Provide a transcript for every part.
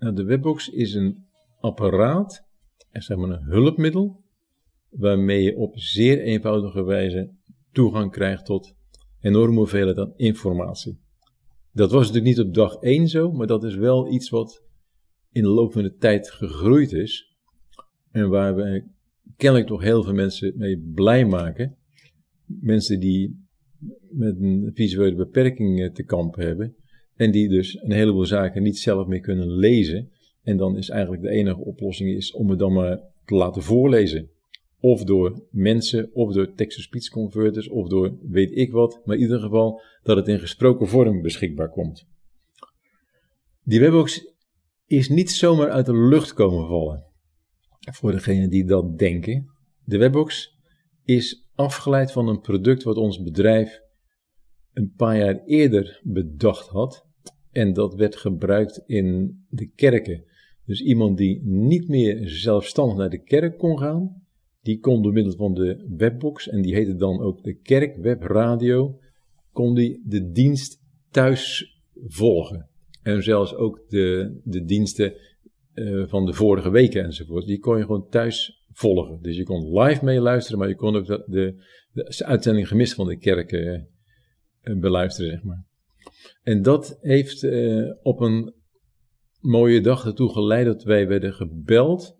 Nou, de webbox is een apparaat, zeg maar een hulpmiddel, waarmee je op zeer eenvoudige wijze toegang krijgt tot enorme hoeveelheid aan informatie. Dat was natuurlijk niet op dag één zo, maar dat is wel iets wat in de loop van de tijd gegroeid is. En waar we kennelijk toch heel veel mensen mee blij maken. Mensen die met een visuele beperking eh, te kampen hebben. En die dus een heleboel zaken niet zelf meer kunnen lezen. En dan is eigenlijk de enige oplossing is om het dan maar te laten voorlezen. Of door mensen, of door text-to-speech converters, of door weet ik wat. Maar in ieder geval dat het in gesproken vorm beschikbaar komt. Die webbox is niet zomaar uit de lucht komen vallen. Voor degenen die dat denken. De webbox is afgeleid van een product wat ons bedrijf een paar jaar eerder bedacht had. En dat werd gebruikt in de kerken. Dus iemand die niet meer zelfstandig naar de kerk kon gaan, die kon door middel van de webbox, en die heette dan ook de kerkwebradio, kon die de dienst thuis volgen. En zelfs ook de, de diensten uh, van de vorige weken enzovoort, die kon je gewoon thuis volgen. Dus je kon live meeluisteren, maar je kon ook de, de, uitzending gemist van de kerk uh, beluisteren, zeg maar. En dat heeft uh, op een mooie dag ertoe geleid dat wij werden gebeld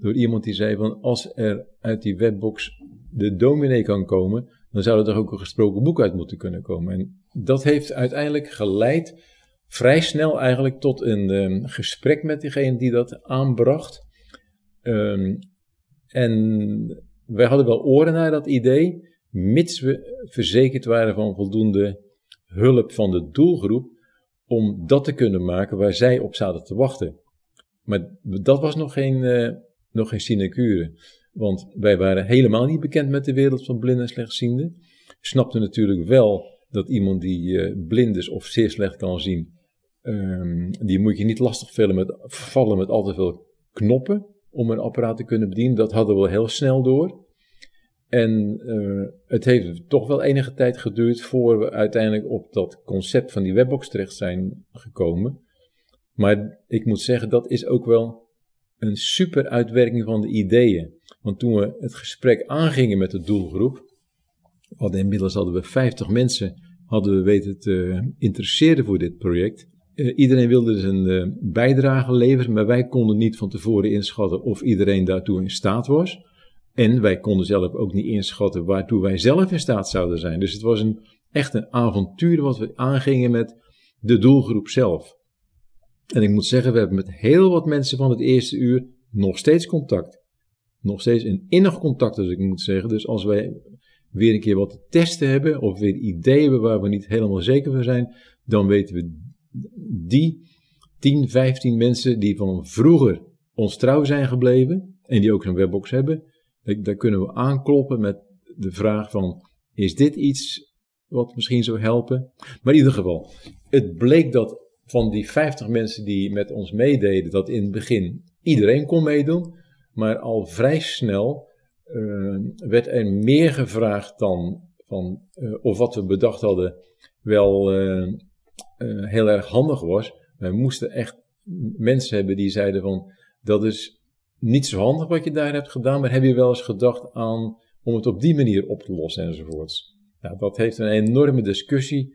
door iemand die zei van als er uit die webbox de dominee kan komen, dan zou er toch ook een gesproken boek uit moeten kunnen komen. En dat heeft uiteindelijk geleid, vrij snel eigenlijk, tot een um, gesprek met diegene die dat aanbracht. Um, en wij hadden wel oren naar dat idee, mits we verzekerd waren van voldoende hulp van de doelgroep, om dat te kunnen maken waar zij op zaten te wachten. Maar dat was nog geen, uh, nog geen sinecure. Want wij waren helemaal niet bekend met de wereld van blinden en slechtzienden. Snapten natuurlijk wel dat iemand die uh, blind is of zeer slecht kan zien, um, die moet je niet lastig met, vallen met al te veel knoppen om een apparaat te kunnen bedienen. Dat hadden we heel snel door. En uh, het heeft toch wel enige tijd geduurd voor we uiteindelijk op dat concept van die webbox terecht zijn gekomen. Maar ik moet zeggen, dat is ook wel een super uitwerking van de ideeën. Want toen we het gesprek aangingen met de doelgroep, hadden inmiddels hadden we 50 mensen hadden we weten te interesseren voor dit project. Uh, iedereen wilde dus een uh, bijdrage leveren, maar wij konden niet van tevoren inschatten of iedereen daartoe in staat was. En wij konden zelf ook niet inschatten waartoe wij zelf in staat zouden zijn. Dus het was een, echt een avontuur wat we aangingen met de doelgroep zelf. En ik moet zeggen, we hebben met heel wat mensen van het eerste uur nog steeds contact. Nog steeds een innig contact, als ik moet zeggen. Dus als wij weer een keer wat te testen hebben, of weer ideeën hebben waar we niet helemaal zeker van zijn, dan weten we die 10, 15 mensen die van vroeger ons trouw zijn gebleven, en die ook zo'n webbox hebben, daar kunnen we aankloppen met de vraag van, is dit iets wat misschien zou helpen? Maar in ieder geval, het bleek dat van die 50 mensen die met ons meededen, dat in het begin iedereen kon meedoen. Maar al vrij snel uh, werd er meer gevraagd dan van, uh, of wat we bedacht hadden wel uh, heel erg handig was. Wij moesten echt mensen hebben die zeiden van, dat is niet zo handig wat je daar hebt gedaan, maar heb je wel eens gedacht aan om het op die manier op te lossen enzovoorts. Dat heeft een enorme discussie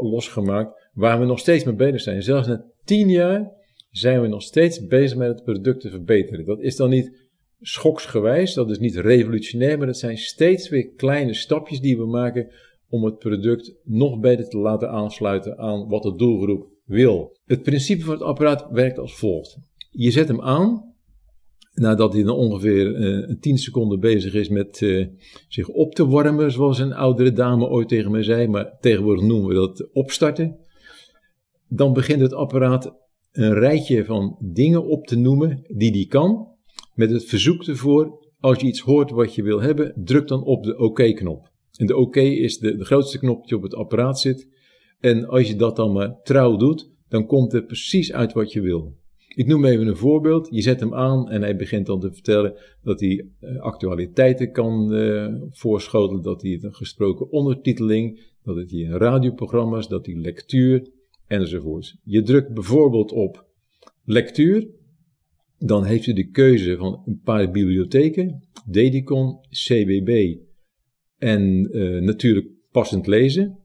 losgemaakt, waar we nog steeds mee bezig zijn. Zelfs na tien jaar zijn we nog steeds bezig met het product te verbeteren. Dat is dan niet schoksgewijs, dat is niet revolutionair, maar dat zijn steeds weer kleine stapjes die we maken om het product nog beter te laten aansluiten aan wat de doelgroep wil. Het principe van het apparaat werkt als volgt. Je zet hem aan nadat hij dan ongeveer uh, 10 seconden bezig is met uh, zich op te warmen, zoals een oudere dame ooit tegen mij zei, maar tegenwoordig noemen we dat opstarten. Dan begint het apparaat een rijtje van dingen op te noemen die hij kan, met het verzoek ervoor, als je iets hoort wat je wil hebben, druk dan op de OK-knop. En de OK is de, de grootste knop die op het apparaat zit. En als je dat dan maar trouw doet, dan komt er precies uit wat je wil. Ik noem even een voorbeeld. Je zet hem aan en hij begint dan te vertellen dat hij uh, actualiteiten kan uh, voorschotelen, dat hij een gesproken ondertiteling, dat het hier radioprogramma's, dat hij lectuur enzovoorts. Je drukt bijvoorbeeld op lectuur, dan heeft u de keuze van een paar bibliotheken, Dedicon, CBB en uh, natuurlijk passend lezen.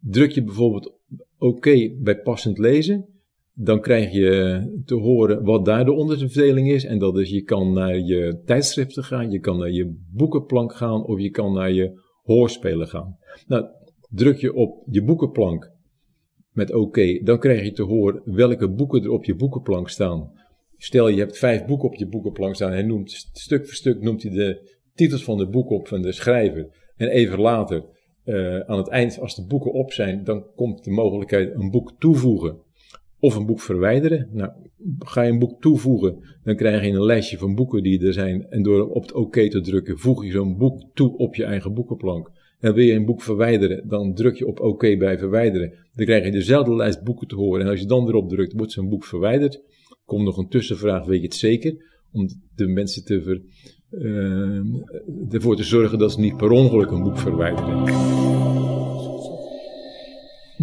Druk je bijvoorbeeld oké bij passend lezen, dan krijg je te horen wat daar de onderverdeling is. En dat is, je kan naar je tijdschriften gaan, je kan naar je boekenplank gaan of je kan naar je hoorspelen gaan. Nou, druk je op je boekenplank met oké, dan krijg je te horen welke boeken er op je boekenplank staan. Stel je hebt vijf boeken op je boekenplank staan. Hij noemt stuk voor stuk noemt hij de titels van de boeken op van de schrijver. En even later, uh, aan het eind, als de boeken op zijn, dan komt de mogelijkheid een boek toevoegen of een boek verwijderen. Nou, ga je een boek toevoegen, dan krijg je een lijstje van boeken die er zijn. En door op het oké te drukken, voeg je zo'n boek toe op je eigen boekenplank. En wil je een boek verwijderen, dan druk je op oké bij verwijderen. Dan krijg je dezelfde lijst boeken te horen. En als je dan erop drukt, wordt zo'n boek verwijderd. Komt nog een tussenvraag, weet je het zeker? Om de mensen te uh, ervoor te zorgen dat ze niet per ongeluk een boek verwijderen.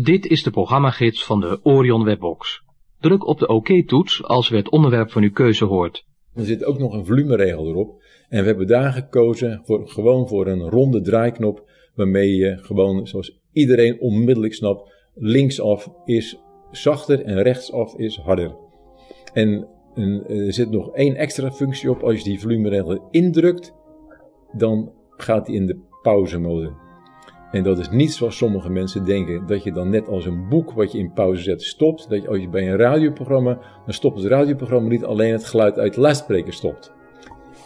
Dit is de programmagids van de Orion Webbox. Druk op de OK-toets als u het onderwerp van uw keuze hoort. Er zit ook nog een volumeregel erop. En we hebben daar gekozen voor, gewoon voor een ronde draaiknop, waarmee je gewoon, zoals iedereen onmiddellijk snapt, linksaf is zachter en rechtsaf is harder. En, er zit nog één extra functie op. Als je die volumeregel indrukt, dan gaat hij in de pauzemode. En dat is niet zoals sommige mensen denken, dat je dan net als een boek wat je in pauze zet stopt. Dat als je bij een radioprogramma, dan stopt het radioprogramma niet alleen het geluid uit de luidspreker stopt.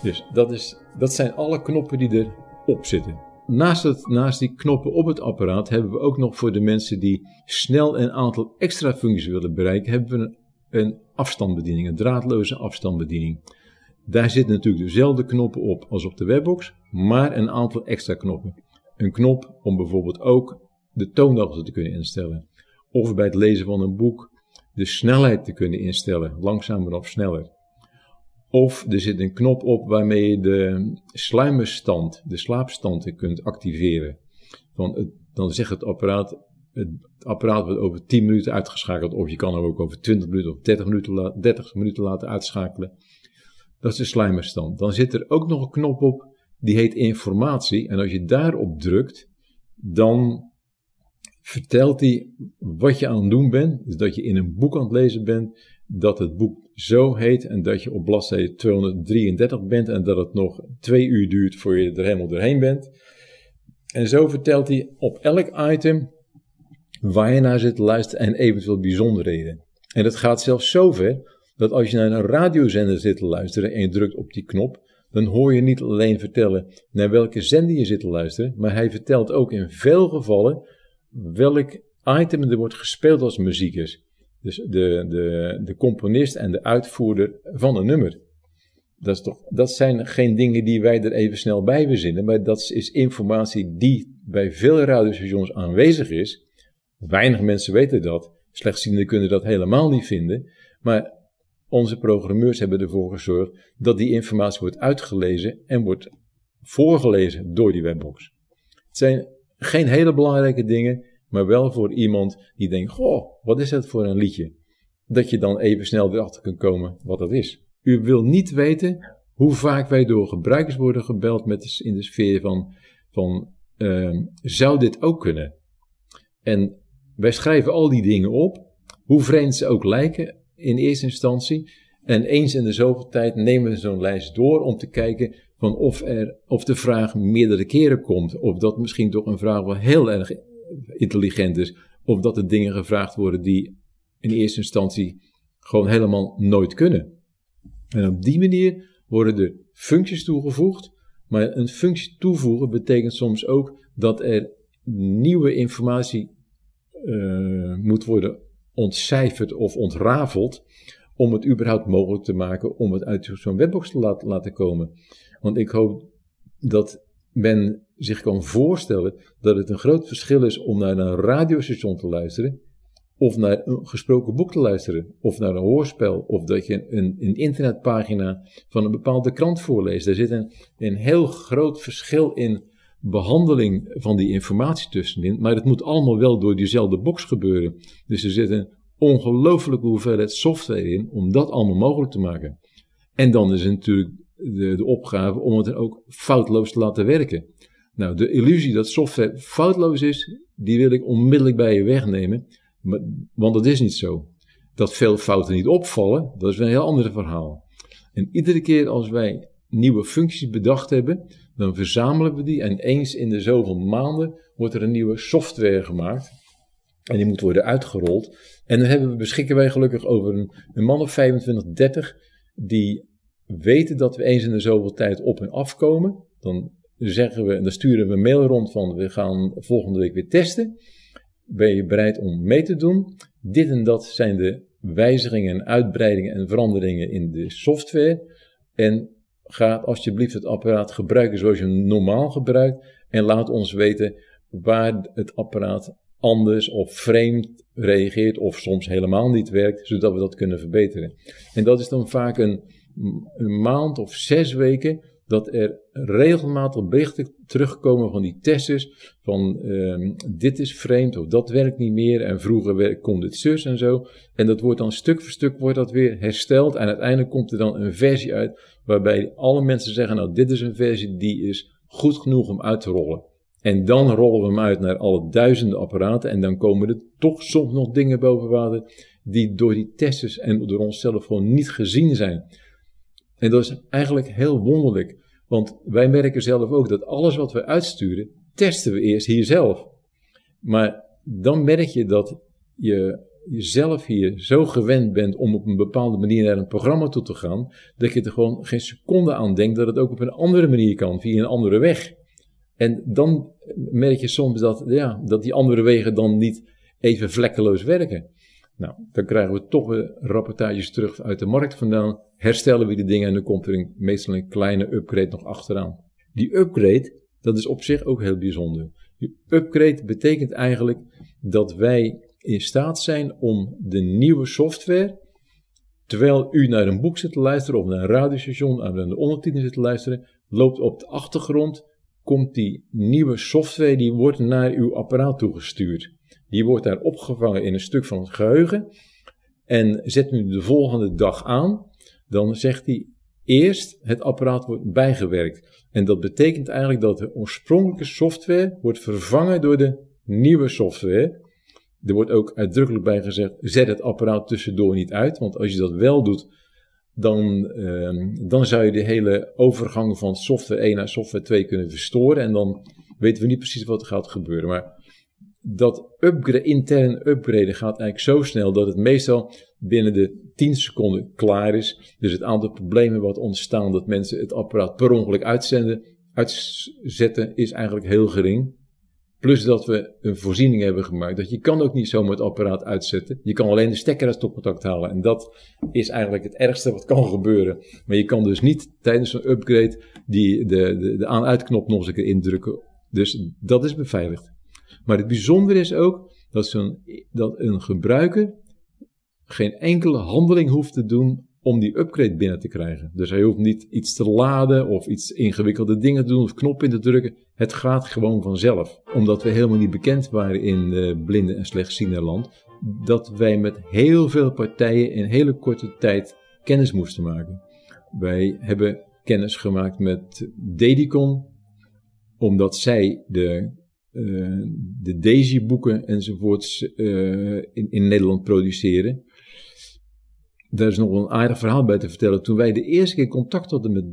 Dus dat, is, dat zijn alle knoppen die erop zitten. Naast, het, naast die knoppen op het apparaat hebben we ook nog voor de mensen die snel een aantal extra functies willen bereiken, hebben we een, een afstandsbediening, een draadloze afstandsbediening. Daar zitten natuurlijk dezelfde knoppen op als op de webbox, maar een aantal extra knoppen een knop om bijvoorbeeld ook de toonhoogte te kunnen instellen. Of bij het lezen van een boek de snelheid te kunnen instellen, langzamer of sneller. Of er zit een knop op waarmee je de sluimerstand, de slaapstand kunt activeren. Van dan zegt het apparaat, het apparaat wordt over 10 minuten uitgeschakeld. Of je kan hem ook over 20 minuten of 30 minuten, 30 minuten laten uitschakelen. Dat is de sluimerstand. Dan zit er ook nog een knop op die heet informatie. En als je daarop drukt, dan vertelt hij wat je aan het doen bent. Dus dat je in een boek aan het lezen bent, dat het boek zo heet en dat je op bladzijde 233 bent en dat het nog twee uur duurt voor je er helemaal doorheen bent. En zo vertelt hij op elk item waar je naar zit te luisteren en eventueel bijzonderheden. En dat gaat zelfs zover dat als je naar een radiozender zit te luisteren en je drukt op die knop, dan hoor je niet alleen vertellen naar welke zender je zit te luisteren, maar hij vertelt ook in veel gevallen welk item er wordt gespeeld als muziekers. Dus de, de, de componist en de uitvoerder van een nummer. Dat, is toch, dat zijn geen dingen die wij er even snel bij verzinnen, maar dat is informatie die bij veel radiostations aanwezig is. Weinig mensen weten dat. Slechtzienden kunnen dat helemaal niet vinden. Maar onze programmeurs hebben ervoor gezorgd dat die informatie wordt uitgelezen en wordt voorgelezen door die webbox. Het zijn geen hele belangrijke dingen, maar wel voor iemand die denkt: Goh, wat is dat voor een liedje? Dat je dan even snel erachter kunt komen wat dat is. U wil niet weten hoe vaak wij door gebruikers worden gebeld met in de sfeer van: van uh, zou dit ook kunnen? En wij schrijven al die dingen op, hoe vreemd ze ook lijken in eerste instantie. En eens in de zoveel tijd nemen we zo'n lijst door om te kijken van of, er, of de vraag meerdere keren komt. Of dat misschien toch een vraag wel heel erg intelligent is. Of dat er dingen gevraagd worden die in eerste instantie gewoon helemaal nooit kunnen. En op die manier worden er functies toegevoegd. Maar een functie toevoegen betekent soms ook dat er nieuwe informatie uh, moet worden ontcijferd of ontrafeld om het überhaupt mogelijk te maken om het uit zo'n webbox te laten, komen. Want ik hoop dat men zich kan voorstellen dat het een groot verschil is om naar een radiostation te luisteren, of naar een gesproken boek te luisteren, of naar een hoorspel, of dat je een, een internetpagina van een bepaalde krant voorleest. Er zit een, een heel groot verschil in behandeling van die informatie tussenin, maar het moet allemaal wel door diezelfde box gebeuren. Dus er zit een ongelooflijke hoeveelheid software in om dat allemaal mogelijk te maken. En dan is het natuurlijk de, de opgave om het ook foutloos te laten werken. Nou, de illusie dat software foutloos is, die wil ik onmiddellijk bij je wegnemen. Want dat is niet zo. Dat veel fouten niet opvallen, dat is een heel ander verhaal. En iedere keer als wij nieuwe functies bedacht hebben, dan verzamelen we die en eens in de zoveel maanden wordt er een nieuwe software gemaakt. En die moet worden uitgerold. En dan hebben we, beschikken wij gelukkig over een, een man of 25, 30 die weten dat we eens in de zoveel tijd op en afkomen. Dan zeggen we, en dan sturen we een mail rond van we gaan volgende week weer testen. Ben je bereid om mee te doen? Dit en dat zijn de wijzigingen en uitbreidingen en veranderingen in de software. En ga alsjeblieft het apparaat gebruiken zoals je hem normaal gebruikt. En laat ons weten waar het apparaat anders of vreemd reageert of soms helemaal niet werkt, zodat we dat kunnen verbeteren. En dat is dan vaak een, een maand of zes weken dat er regelmatig berichten terugkomen van die testers van ehm, dit is vreemd of dat werkt niet meer en vroeger kon dit zus en zo. En dat wordt dan stuk voor stuk wordt dat weer hersteld en uiteindelijk komt er dan een versie uit waarbij alle mensen zeggen nou dit is een versie die is goed genoeg om uit te rollen. En dan rollen we hem uit naar alle duizenden apparaten en dan komen er toch soms nog dingen boven water die door die testers en door onszelf gewoon niet gezien zijn. En dat is eigenlijk heel wonderlijk. Want wij merken zelf ook dat alles wat we uitsturen, testen we eerst hier zelf. Maar dan merk je dat je jezelf hier zo gewend bent om op een bepaalde manier naar een programma toe te gaan, dat je er gewoon geen seconde aan denkt dat het ook op een andere manier kan, via een andere weg. En dan merk je soms dat, ja, dat die andere wegen dan niet even vlekkeloos werken. Nou, dan krijgen we toch weer rapportages terug uit de markt vandaan. Herstellen we die dingen en dan komt er een, meestal een kleine upgrade nog achteraan. Die upgrade, dat is op zich ook heel bijzonder. Die upgrade betekent eigenlijk dat wij in staat zijn om de nieuwe software, terwijl u naar een boek zit te luisteren of naar een radiostation, naar de ondertiteling zit te luisteren, loopt op de achtergrond, komt die nieuwe software, die wordt naar uw apparaat toegestuurd. Die wordt daar opgevangen in een stuk van het geheugen. En zet u de volgende dag aan, dan zegt hij eerst het apparaat wordt bijgewerkt. En dat betekent eigenlijk dat de oorspronkelijke software wordt vervangen door de nieuwe software. Er wordt ook uitdrukkelijk bij gezegd, zet het apparaat tussendoor niet uit. Want als je dat wel doet, dan, uh, dan zou je de hele overgang van software 1 naar software 2 kunnen verstoren. En dan weten we niet precies wat er gaat gebeuren. Maar dat upgrade, intern upgraden gaat eigenlijk zo snel dat het meestal binnen de 10 seconden klaar is. Dus het aantal problemen wat ontstaan dat mensen het apparaat per ongeluk uitzenden, uitzetten, is eigenlijk heel gering. Plus dat we een voorziening hebben gemaakt dat je kan ook niet zomaar het apparaat uitzetten. Je kan alleen de stekker uit stopcontact halen. En dat is eigenlijk het ergste wat kan gebeuren. Maar je kan dus niet tijdens een upgrade die, de, de, de aan-uitknop nog eens een keer indrukken. Dus dat is beveiligd. Maar het bijzondere is ook dat, zo'n, dat een gebruiker geen enkele handeling hoeft te doen om die upgrade binnen te krijgen. Dus hij hoeft niet iets te laden of iets ingewikkelde dingen te doen of knop in te drukken. Het gaat gewoon vanzelf. Omdat we helemaal niet bekend waren in uh, blinde en slechtziende dat wij met heel veel partijen in hele korte tijd kennis moesten maken. Wij hebben kennis gemaakt met Dedicon, omdat zij de uh, de Daisy-boeken enzovoorts uh, in, in Nederland produceren. Daar is nog een aardig verhaal bij te vertellen. Toen wij de eerste keer contact hadden met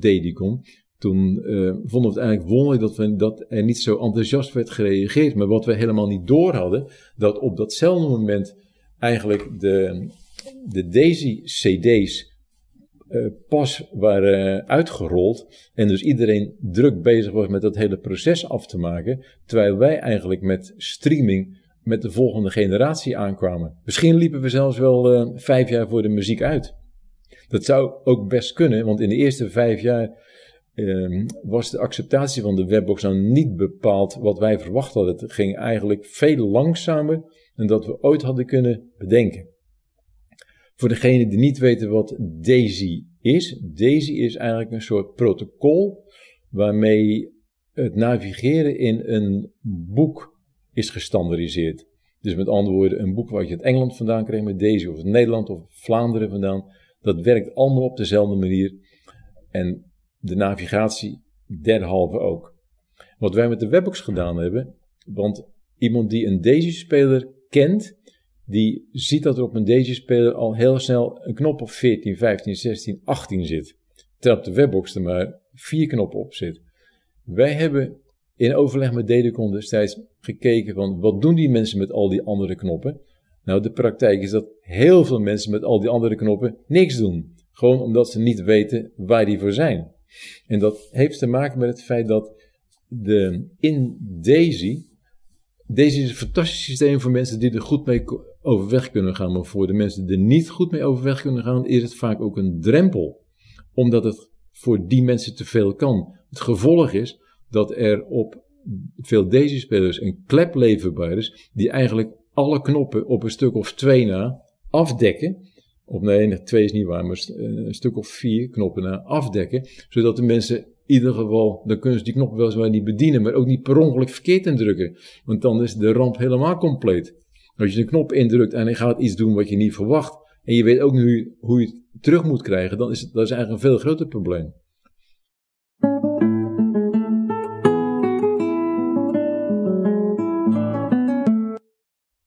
Dedicon, toen uh, vonden we het eigenlijk wonderlijk dat, we, dat er niet zo enthousiast werd gereageerd. Maar wat we helemaal niet door hadden, dat op datzelfde moment eigenlijk de, de Daisy-CD's uh, pas waren uitgerold. En dus iedereen druk bezig was met dat hele proces af te maken. Terwijl wij eigenlijk met streaming met de volgende generatie aankwamen. Misschien liepen we zelfs wel uh, vijf jaar voor de muziek uit. Dat zou ook best kunnen, want in de eerste vijf jaar uh, was de acceptatie van de webbox dan niet bepaald wat wij verwacht hadden. Het ging eigenlijk veel langzamer dan dat we ooit hadden kunnen bedenken. Voor degenen die niet weten wat DAISY is, DAISY is eigenlijk een soort protocol waarmee het navigeren in een boek is gestandardiseerd. Dus met andere woorden, een boek wat je uit Engeland vandaan kreeg met Daisy, of uit Nederland of Vlaanderen vandaan, dat werkt allemaal op dezelfde manier. En de navigatie derhalve ook. Wat wij met de webbox gedaan hebben, want iemand die een Daisy-speler kent, die ziet dat er op een Daisy-speler al heel snel een knop op 14, 15, 16, 18 zit. Terwijl op de webbox er maar vier knoppen op zit. Wij hebben in overleg met Dedecon destijds gekeken van wat doen die mensen met al die andere knoppen. Nou, de praktijk is dat heel veel mensen met al die andere knoppen niks doen. Gewoon omdat ze niet weten waar die voor zijn. En dat heeft te maken met het feit dat de, in Daisy, Daisy is een fantastisch systeem voor mensen die er goed mee overweg kunnen gaan. Maar voor de mensen die er niet goed mee overweg kunnen gaan, is het vaak ook een drempel. Omdat het voor die mensen te veel kan. Het gevolg is dat er op veel Daisy-spelers een klep leverbaar is, die eigenlijk alle knoppen op een stuk of twee na afdekken. Of nee, twee is niet waar, maar een stuk of vier knoppen na afdekken. Zodat de mensen in ieder geval, dan kunnen ze die knoppen wel eens niet bedienen, maar ook niet per ongeluk verkeerd indrukken. Want dan is de ramp helemaal compleet. Als je een knop indrukt en hij gaat iets doen wat je niet verwacht, en je weet ook nu hoe je het terug moet krijgen, dan is dat is eigenlijk een veel groter probleem.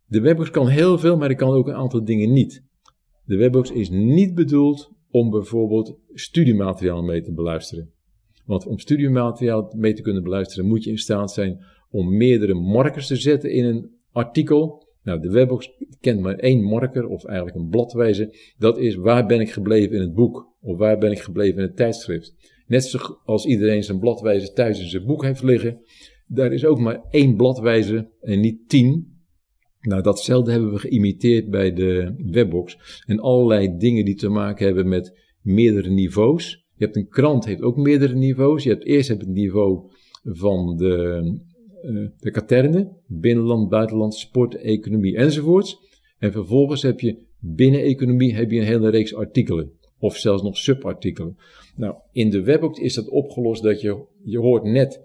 De webbox kan heel veel, maar die kan ook een aantal dingen niet. De webbox is niet bedoeld om bijvoorbeeld studiemateriaal mee te beluisteren. Want om studiemateriaal mee te kunnen beluisteren moet je in staat zijn om meerdere markers te zetten in een artikel. Nou, de webbox kent maar één marker, of eigenlijk een bladwijze. Dat is waar ben ik gebleven in het boek, of waar ben ik gebleven in het tijdschrift. Net zoals iedereen zijn bladwijze thuis in zijn boek heeft liggen, daar is ook maar één bladwijze en niet tien. Nou, datzelfde hebben we geïmiteerd bij de webbox. En allerlei dingen die te maken hebben met meerdere niveaus. Je hebt een krant, heeft ook meerdere niveaus. Je hebt eerst het niveau van de, uh, de katerne, binnenland, buitenland, sport, economie enzovoorts. En vervolgens heb je binnen economie heb je een hele reeks artikelen. Of zelfs nog subartikelen. Nou, in de webbox is dat opgelost dat je, je hoort net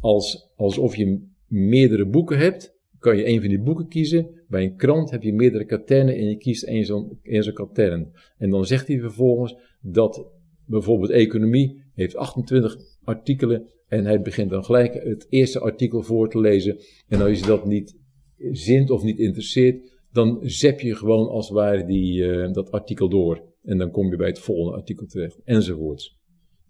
als, alsof je meerdere boeken hebt kan je een van die boeken kiezen. Bij een krant heb je meerdere katernen en je kiest één zo'n zo'n katern. En dan zegt hij vervolgens dat bijvoorbeeld economie heeft 28 artikelen en hij begint dan gelijk het eerste artikel voor te lezen. En als je dat niet zint of niet interesseert, dan zep je gewoon als het ware die, uh, dat artikel door. En dan kom je bij het volgende artikel terecht, enzovoorts.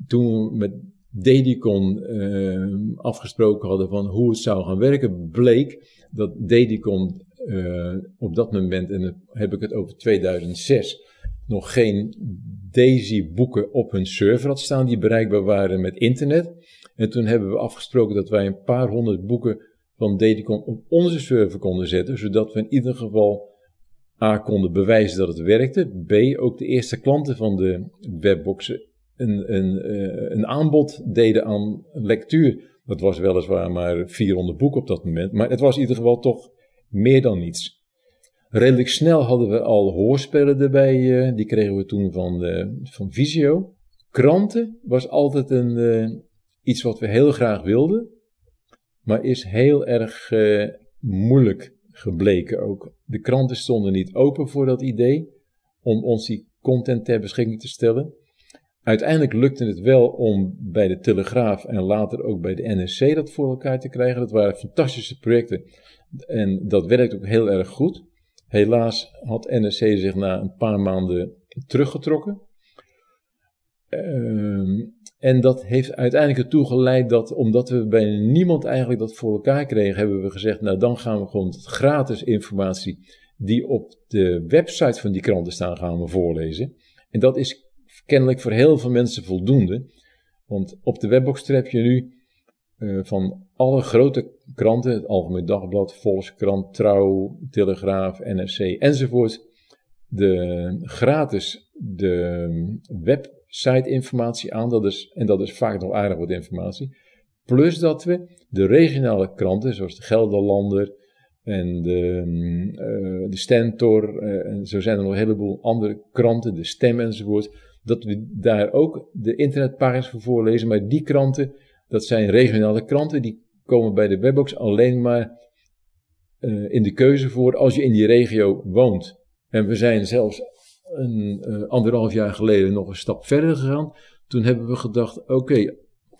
Toen we met Dedicon uh, afgesproken hadden van hoe het zou gaan werken, bleek dat Dedicon uh, op dat moment, en dan heb ik het over 2006, nog geen Daisy-boeken op hun server had staan die bereikbaar waren met internet. En toen hebben we afgesproken dat wij een paar honderd boeken van Dedicon op onze server konden zetten, zodat we in ieder geval A konden bewijzen dat het werkte, B ook de eerste klanten van de webboxen een, een, eh, een aanbod deden aan lectuur. Dat was weliswaar maar 400 boeken op dat moment, maar het was in ieder geval toch meer dan niets. Redelijk snel hadden we al hoorspelen erbij, eh, die kregen we toen van, uh, van Visio. Kranten was altijd een, iets wat we heel graag wilden, maar is heel erg moeilijk gebleken ook. De kranten stonden niet open voor dat idee om ons die content ter beschikking te stellen. Uiteindelijk lukte het wel om bij de Telegraaf en later ook bij de NSC dat voor elkaar te krijgen. Dat waren fantastische projecten en dat werkte ook heel erg goed. Helaas had NSC zich na een paar maanden teruggetrokken. Ehm, en dat heeft uiteindelijk ertoe geleid dat, omdat we bij niemand eigenlijk dat voor elkaar kregen, hebben we gezegd, nou dan gaan we gewoon gratis informatie die op de website van die kranten staan, gaan we voorlezen. En dat is kennelijk voor heel veel mensen voldoende. Want op de webbox heb je nu uh, van alle grote kranten, het Algemeen Dagblad, Volkskrant, Trouw, Telegraaf, NRC enzovoort, de gratis de website informatie aan. Dat is, en dat is vaak nog aardig wat informatie. Plus dat we de regionale kranten, zoals de Gelderlander en de, uh, de Stentor, uh, en zo zijn er nog een heleboel andere kranten, de Stem enzovoort dat we daar ook de internetpagina's voor voorlezen. Maar die kranten, dat zijn regionale kranten, die komen bij de webbox alleen maar uh, in de keuze voor als je in die regio woont. En we zijn zelfs een uh, anderhalf jaar geleden nog een stap verder gegaan. Toen hebben we gedacht: oké,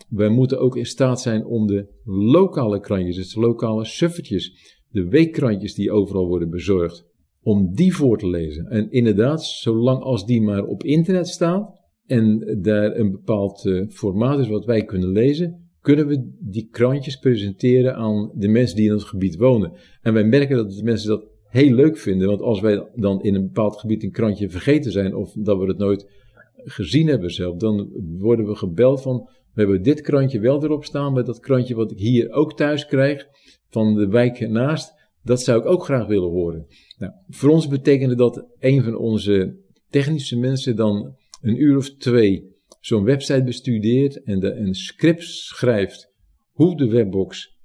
wij moeten ook in staat zijn om de lokale krantjes, dus de lokale suffertjes, de weekkrantjes die overal worden bezorgd, om die voor te lezen. En inderdaad, zolang als die maar op internet staat en daar een bepaald uh, formaat is wat wij kunnen lezen, kunnen we die krantjes presenteren aan de mensen die in het gebied wonen. En wij merken dat de mensen dat heel leuk vinden, want als wij dan in een bepaald gebied een krantje vergeten zijn of dat we het nooit gezien hebben zelf, dan worden we gebeld van, we hebben dit krantje wel erop staan, maar dat krantje wat ik hier ook thuis krijg, van de wijk naast, dat zou ik ook graag willen horen. Nou, voor ons betekende dat een van onze technische mensen dan een uur of twee zo'n website bestudeert en een script schrijft hoe de webbox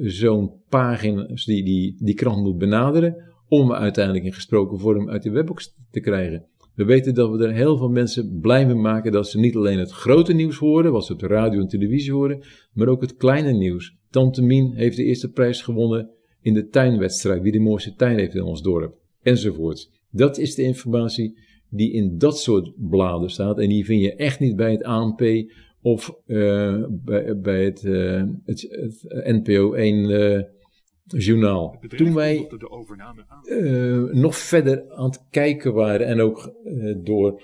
zo'n pagina, die, die krant moet benaderen, om uiteindelijk in gesproken vorm uit de webbox te krijgen. We weten dat we er heel veel mensen blij mee maken dat ze niet alleen het grote nieuws horen, wat ze op de radio en televisie horen, maar ook het kleine nieuws. Tante Mien heeft de eerste prijs gewonnen in de tuinwedstrijd, wie de mooiste tuin heeft in ons dorp, enzovoort. Dat is de informatie die in dat soort bladen staat en die vind je echt niet bij het ANP of uh, bij, het, uh, het, NPO 1 uh, journaal. Toen wij uh, nog verder aan het kijken waren en ook uh, door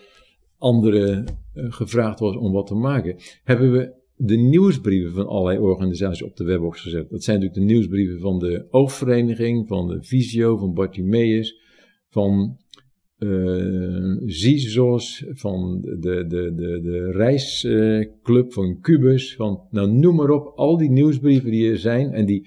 anderen uh, gevraagd was om wat te maken, hebben we de nieuwsbrieven van allerlei organisaties op de webbox gezet. Dat zijn natuurlijk de nieuwsbrieven van de Oogvereniging, van de Visio, van Bartimeus, van uh, Zizos, van de, de, de, de reisclub van Cubus, van nou noem maar op, al die nieuwsbrieven die er zijn en die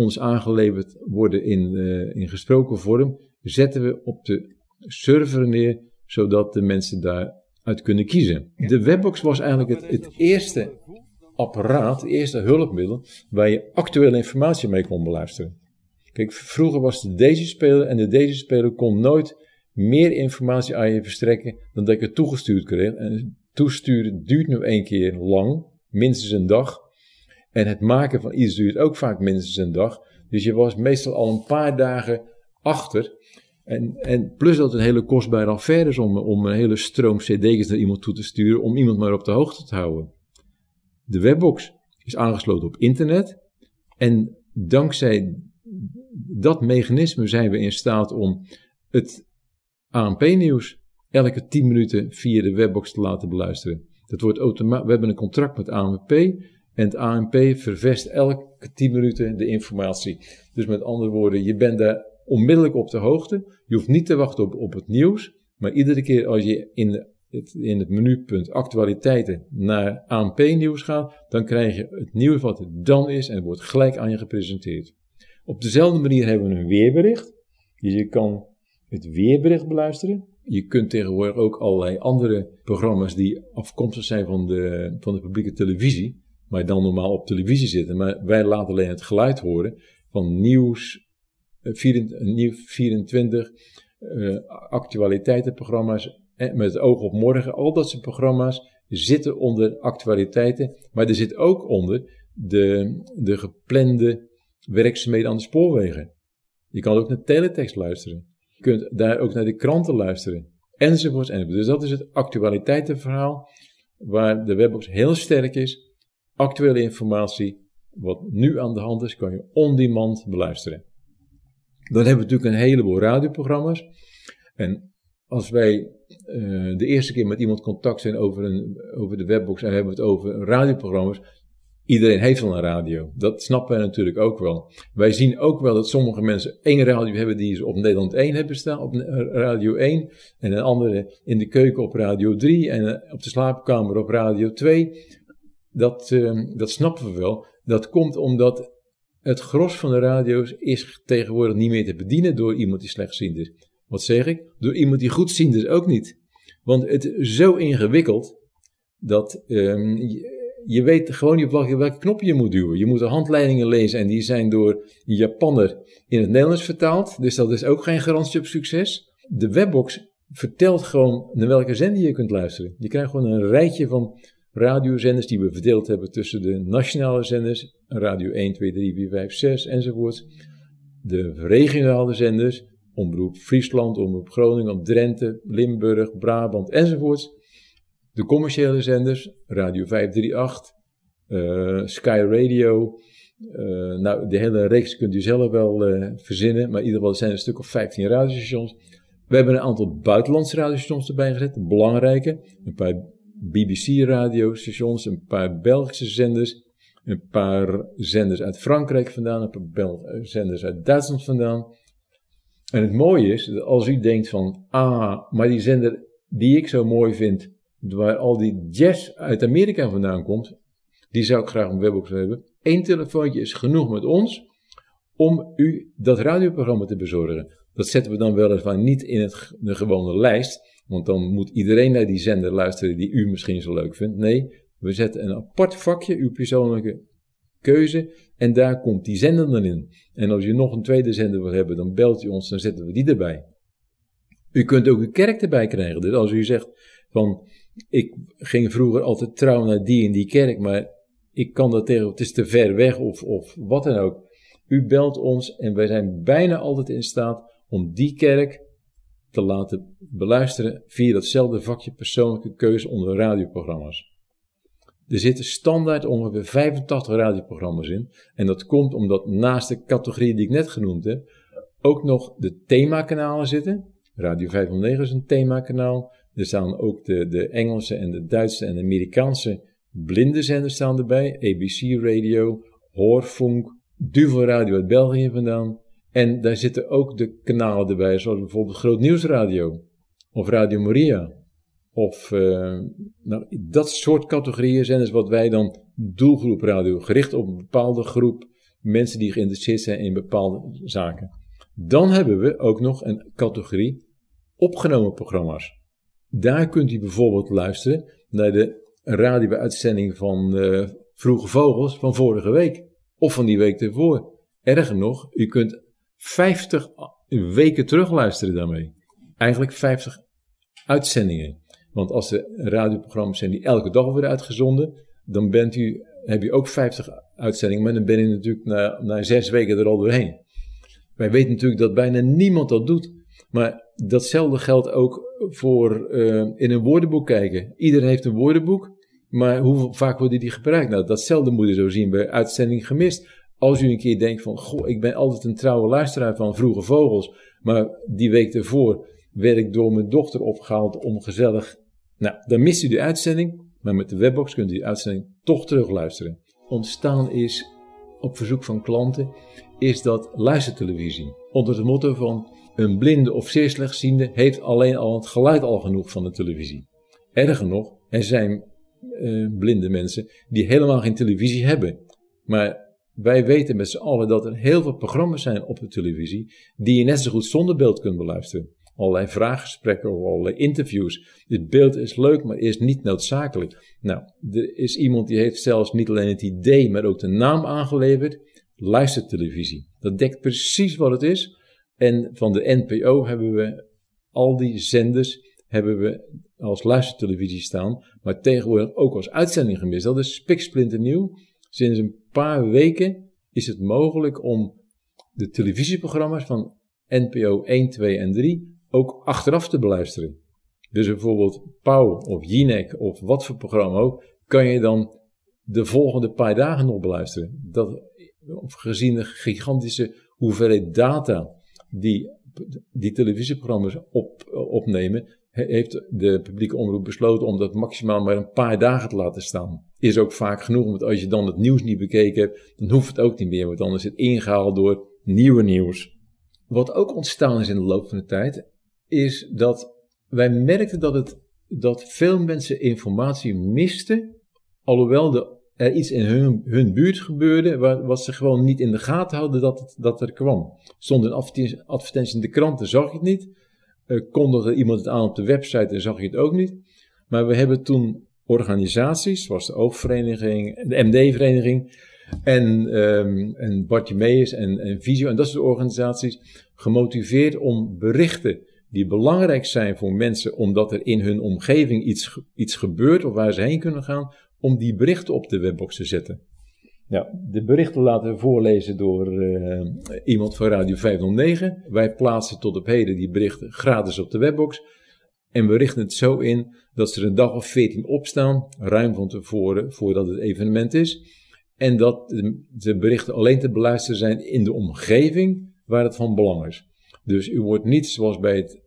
ons aangeleverd worden in, uh, in gesproken vorm, zetten we op de server neer, zodat de mensen daaruit kunnen kiezen. De webbox was eigenlijk het, het eerste apparaat, het eerste hulpmiddel, waar je actuele informatie mee kon beluisteren. Kijk, vroeger was de Daisy-speler en de Daisy-speler kon nooit meer informatie aan je verstrekken dan dat ik het toegestuurd kreeg. En toesturen duurt nu één keer lang, minstens een dag. En het maken van iets duurt ook vaak minstens een dag. Dus je was meestal al een paar dagen achter. En, en plus dat het een hele kostbare affaire is om, om een hele stroom cd's naar iemand toe te sturen, om iemand maar op de hoogte te houden. De webbox is aangesloten op internet. En dankzij dat mechanisme zijn we in staat om het ANP-nieuws elke 10 minuten via de webbox te laten beluisteren. Dat wordt. We hebben een contract met ANP en het ANP vervest elke 10 minuten de informatie. Dus met andere woorden, je bent daar onmiddellijk op de hoogte. Je hoeft niet te wachten op, op het nieuws, maar iedere keer als je in het, in het menupunt actualiteiten naar ANP-nieuws gaat, dan krijg je het nieuws wat er dan is en het wordt gelijk aan je gepresenteerd. Op dezelfde manier hebben we een weerbericht. Dus je kan het weerbericht beluisteren. Je kunt tegenwoordig ook allerlei andere programma's die afkomstig zijn van de, van de publieke televisie, maar dan normaal op televisie zitten. Maar wij laten alleen het geluid horen van nieuws, 24, eh, nieuw 24 uh, actualiteitenprogramma's met het oog op morgen. Al dat soort programma's zitten onder actualiteiten, maar er zit ook onder de, de geplande werkzaamheden aan de spoorwegen. Je kan ook naar teletext luisteren. Je kunt daar ook naar de kranten luisteren. Enzovoorts, enzovoorts. Dus dat is het actualiteitenverhaal waar de webbox heel sterk is. Actuele informatie, wat nu aan de hand is, kan je on-demand beluisteren. Dan hebben we natuurlijk een heleboel radioprogramma's. En als wij uh, de eerste keer met iemand contact zijn over, een, over de webbox en hebben we het over radioprogramma's, Iedereen heeft wel een radio. Dat snappen wij natuurlijk ook wel. Wij zien ook wel dat sommige mensen één radio hebben die ze op Nederland 1 hebben staan, op Radio 1. En een andere in de keuken op Radio 3 en eh, op de slaapkamer op Radio 2. Dat, uh, dat snappen we wel. Dat komt omdat het gros van de radio's is tegenwoordig niet meer te bedienen door iemand die slechtziend is. Wat zeg ik? Door iemand die goedziend is ook niet. Want het is zo ingewikkeld dat um, je weet gewoon niet op welke, welke knop je moet duwen. Je moet de handleidingen lezen en die zijn door een Japanner in het Nederlands vertaald. Dus dat is ook geen garantie op succes. De webbox vertelt gewoon naar welke zender je kunt luisteren. Je krijgt gewoon een rijtje van radiozenders die we verdeeld hebben tussen de nationale zenders, radio 1, 2, 3, 4, 5, 6 enzovoort. de regionale zenders, Omroep Friesland, Omroep Groningen, Drenthe, Limburg, Brabant enzovoorts. De commerciële zenders, Radio 538, uh, Sky Radio. Uh, nou, de hele reeks kunt u zelf wel uh, verzinnen, maar in ieder geval zijn er een stuk of 15 radiostations. We hebben een aantal buitenlandse radiostations erbij gezet, belangrijke. Een paar BBC-radiostations, een paar Belgische zenders, een paar zenders uit Frankrijk vandaan, een paar zenders uit Duitsland vandaan. En het mooie is, dat als u denkt van, ah, maar die zender die ik zo mooi vind, waar al die jazz uit Amerika vandaan komt, die zou ik graag op webbox hebben. Eén telefoontje is genoeg met ons om u dat radioprogramma te bezorgen. Dat zetten we dan weliswaar niet in het, de gewone lijst, want dan moet iedereen naar die zender luisteren die u misschien zo leuk vindt. Nee, we zetten een apart vakje, uw persoonlijke keuze, en daar komt die zender dan in. En als u nog een tweede zender wil hebben, dan belt u ons, dan zetten we die erbij. U kunt ook uw kerk erbij krijgen. Dus als u zegt van, ik ging vroeger altijd trouw naar die en die kerk, maar ik kan dat tegen, het is te ver weg of, of wat dan ook. U belt ons en wij zijn bijna altijd in staat om die kerk te laten beluisteren via datzelfde vakje persoonlijke keuze onder radioprogramma's. Er zitten standaard ongeveer 85 radioprogramma's in. En dat komt omdat naast de categorieën die ik net genoemd heb, ook nog de themakanalen zitten. Radio 509 is een themakanaal. Er staan ook de, de Engelse en de Duitse en de Amerikaanse blindenzenders staan erbij. ABC Radio, Hoorfunk, Duvel Radio uit België vandaan. En daar zitten ook de kanalen erbij, zoals bijvoorbeeld Groot Nieuwsradio of Radio Maria. Of uh, nou, dat soort categorieën zijn dus wat wij dan doelgroep radio, gericht op een bepaalde groep mensen die geïnteresseerd zijn in bepaalde zaken. Dan hebben we ook nog een categorie opgenomen programma's. Daar kunt u bijvoorbeeld luisteren naar de radio-uitzending van uh, Vroege Vogels van vorige week. Of van die week ervoor. Erger nog, u kunt 50 weken terugluisteren daarmee. Eigenlijk 50 uitzendingen. Want als er radioprogramma's zijn die elke dag worden uitgezonden, dan bent u, heb je ook 50 uitzendingen, maar dan ben je natuurlijk na, na zes weken er al doorheen. Wij weten natuurlijk dat bijna niemand dat doet. Maar datzelfde geldt ook voor uh, in een woordenboek kijken. Iedereen heeft een woordenboek, maar hoe vaak worden die gebruikt? Nou, datzelfde moet je zo zien bij uitzending gemist. Als u een keer denkt van, goh, ik ben altijd een trouwe luisteraar van Vroege Vogels, maar die week ervoor werd ik door mijn dochter opgehaald om gezellig. Nou, dan mist u de uitzending, maar met de webbox kunt u die uitzending toch terugluisteren. Ontstaan is, op verzoek van klanten, is dat luistertelevisie. Onder het motto van een blinde of zeer slechtziende heeft alleen al het geluid al genoeg van de televisie. Erger nog, er zijn uh, blinde mensen die helemaal geen televisie hebben. Maar wij weten met z'n allen dat er heel veel programma's zijn op de televisie die je net zo goed zonder beeld kunt beluisteren. Allerlei vraaggesprekken of allerlei interviews. Het beeld is leuk, maar is niet noodzakelijk. Nou, er is iemand die heeft zelfs niet alleen het idee, maar ook de naam aangeleverd. Luistertelevisie. Dat dekt precies wat het is. En van de NPO hebben we al die zenders hebben we als luistertelevisie staan, maar tegenwoordig ook als uitzending gemist. Dat is spiksplinternieuw. Sinds een paar weken is het mogelijk om de televisieprogramma's van NPO 1, 2 en 3 ook achteraf te beluisteren. Dus bijvoorbeeld Pauw of Jinek of wat voor programma ook, kan je dan de volgende paar dagen nog beluisteren. Dat, gezien de gigantische hoeveelheid data die die televisieprogramma's op, opnemen, heeft de publieke omroep besloten om dat maximaal maar een paar dagen te laten staan. Is ook vaak genoeg, want als je dan het nieuws niet bekeken hebt, dan hoeft het ook niet meer, want dan is het ingehaald door nieuwe nieuws. Wat ook ontstaan is in de loop van de tijd, is dat wij merkten dat, het, dat veel mensen informatie misten, alhoewel de, er iets in hun, hun buurt gebeurde wat ze gewoon niet in de gaten hadden dat, het, dat er kwam. Stond een advertentie, in de kranten, zag je het niet. Uh, kondigde iemand het aan op de website en zag je het ook niet. Maar we hebben toen organisaties, zoals de Oogvereniging, de MD-vereniging en, um, en Bartimeus en, en Visio en dat soort organisaties gemotiveerd om berichten die belangrijk zijn voor mensen omdat er in hun omgeving iets, iets gebeurt of waar ze heen kunnen gaan, om die berichten op de webbox te zetten. Ja, de berichten laten we voorlezen door uh, iemand van Radio 509. Wij plaatsen tot op heden die berichten gratis op de webbox. En we richten het zo in dat ze er een dag of 14 opstaan, ruim van tevoren, voordat het evenement is. En dat de berichten alleen te beluisteren zijn in de omgeving waar het van belang is. Dus u wordt niet zoals bij, het,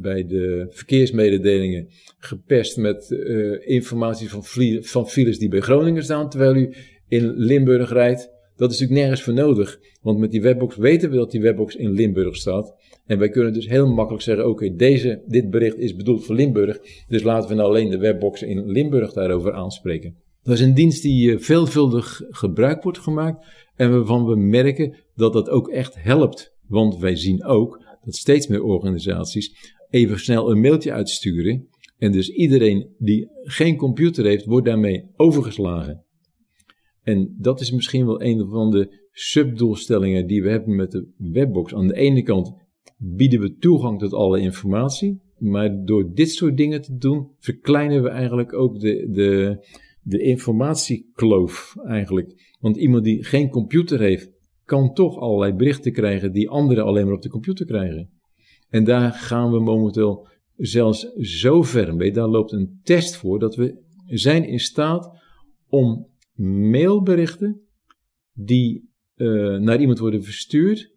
bij de verkeersmededelingen gepest met uh, informatie van, van files die bij Groningen staan, terwijl u in Limburg rijdt. Dat is natuurlijk nergens voor nodig, want met die webbox weten we dat die webbox in Limburg staat. En wij kunnen dus heel makkelijk zeggen, oké, deze dit bericht is bedoeld voor Limburg, dus laten we nou alleen de webbox in Limburg daarover aanspreken. Dat is een dienst die eh, veelvuldig gebruik wordt gemaakt en waarvan we merken dat dat ook echt helpt. Want wij zien ook dat steeds meer organisaties even snel een mailtje uitsturen. En dus iedereen die geen computer heeft, wordt daarmee overgeslagen. En dat is misschien wel een van de subdoelstellingen die we hebben met de webbox. Aan de ene kant bieden we toegang tot alle informatie, maar door dit soort dingen te doen, verkleinen we eigenlijk ook de, de, de informatiekloof eigenlijk. Want iemand die geen computer heeft, kan toch allerlei berichten krijgen die anderen alleen maar op de computer krijgen. En daar gaan we momenteel zelfs zo ver mee. Daar loopt een test voor dat we zijn in staat om mailberichten die uh, naar iemand worden verstuurd,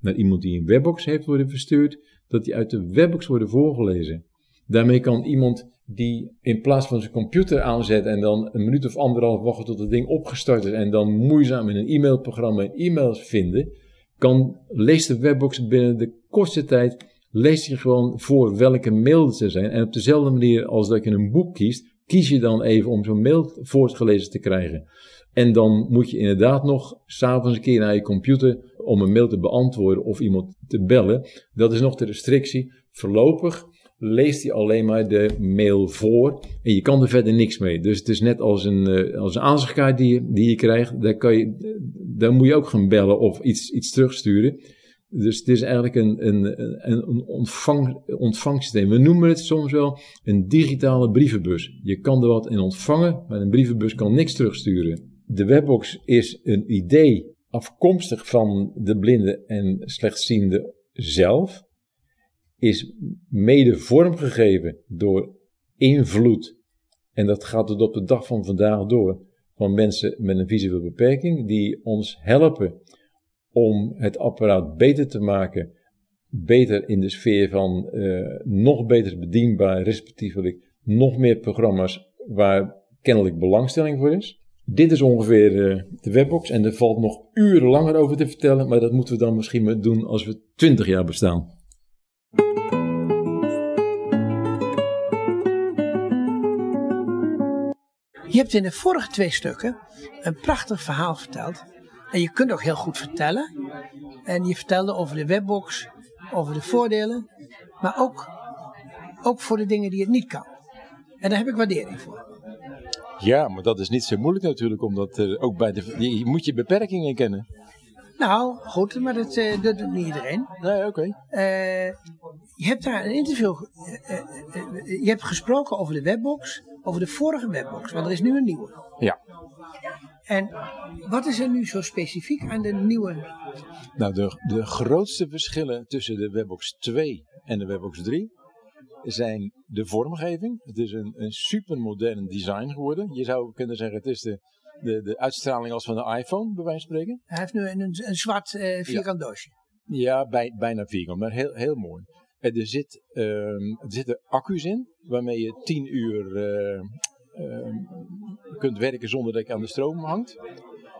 naar iemand die een webbox heeft worden verstuurd, dat die uit de webbox worden voorgelezen. Daarmee kan iemand die in plaats van zijn computer aanzet en dan een minuut of anderhalf wachten tot het ding opgestart is en dan moeizaam in een e-mailprogramma e-mails vinden, kan, leest de webbox binnen de kortste tijd, leest hij gewoon voor welke mail zou zijn. En op dezelfde manier als dat je een boek kiest, kies je dan even om zo'n mail voortgelezen te krijgen. En dan moet je inderdaad nog s'avonds een keer naar je computer om een mail te beantwoorden of iemand te bellen. Dat is nog de restrictie. Voorlopig leest hij alleen maar de mail voor en je kan er verder niks mee. Dus het is net als een, uh, als een aanzichtkaart die je, die je krijgt. Daar, kan je, daar moet je ook gaan bellen of iets, iets terugsturen. Dus het is eigenlijk een, een, een, een ontvang, ontvangsysteem. We noemen het soms wel een digitale brievenbus. Je kan er wat in ontvangen, maar een brievenbus kan niks terugsturen. De webbox is een idee afkomstig van de blinde en slechtziende zelf is mede vormgegeven door invloed. En dat gaat tot op de dag van vandaag door. Van mensen met een visuele beperking die ons helpen om het apparaat beter te maken. Beter in de sfeer van uh, nog beter bedienbaar, respectievelijk nog meer programma's waar kennelijk belangstelling voor is. Dit is ongeveer uh, de webbox en er valt nog uren langer over te vertellen, maar dat moeten we dan misschien maar doen als we 20 jaar bestaan. Je hebt in de vorige twee stukken een prachtig verhaal verteld. En je kunt ook heel goed vertellen. En je vertelde over de webbox, over de voordelen, maar ook, ook voor de dingen die het niet kan. En daar heb ik waardering voor. Ja, maar dat is niet zo moeilijk natuurlijk, omdat er ook bij de. Je moet je beperkingen kennen. Nou, goed, maar dat, uh, dat doet niet iedereen. Nee, oké. Okay. Uh, je hebt daar een interview. Uh, je hebt gesproken over de webbox, over de vorige webbox, want er is nu een nieuwe. Ja. En wat is er nu zo specifiek aan de nieuwe? Nou, de, de grootste verschillen tussen de webbox 2 en de webbox 3 zijn de vormgeving. Het is een, een supermodern design geworden. Je zou kunnen zeggen, het is de, de, de uitstraling als van de iPhone, bij wijze van spreken. Hij heeft nu een, een zwart uh, vierkant ja. doosje. Ja, bij, bijna vierkant, maar heel, heel mooi. Er, zit, um, er zitten accu's in, waarmee je 10 uur uh, kunt werken zonder dat je aan de stroom hangt.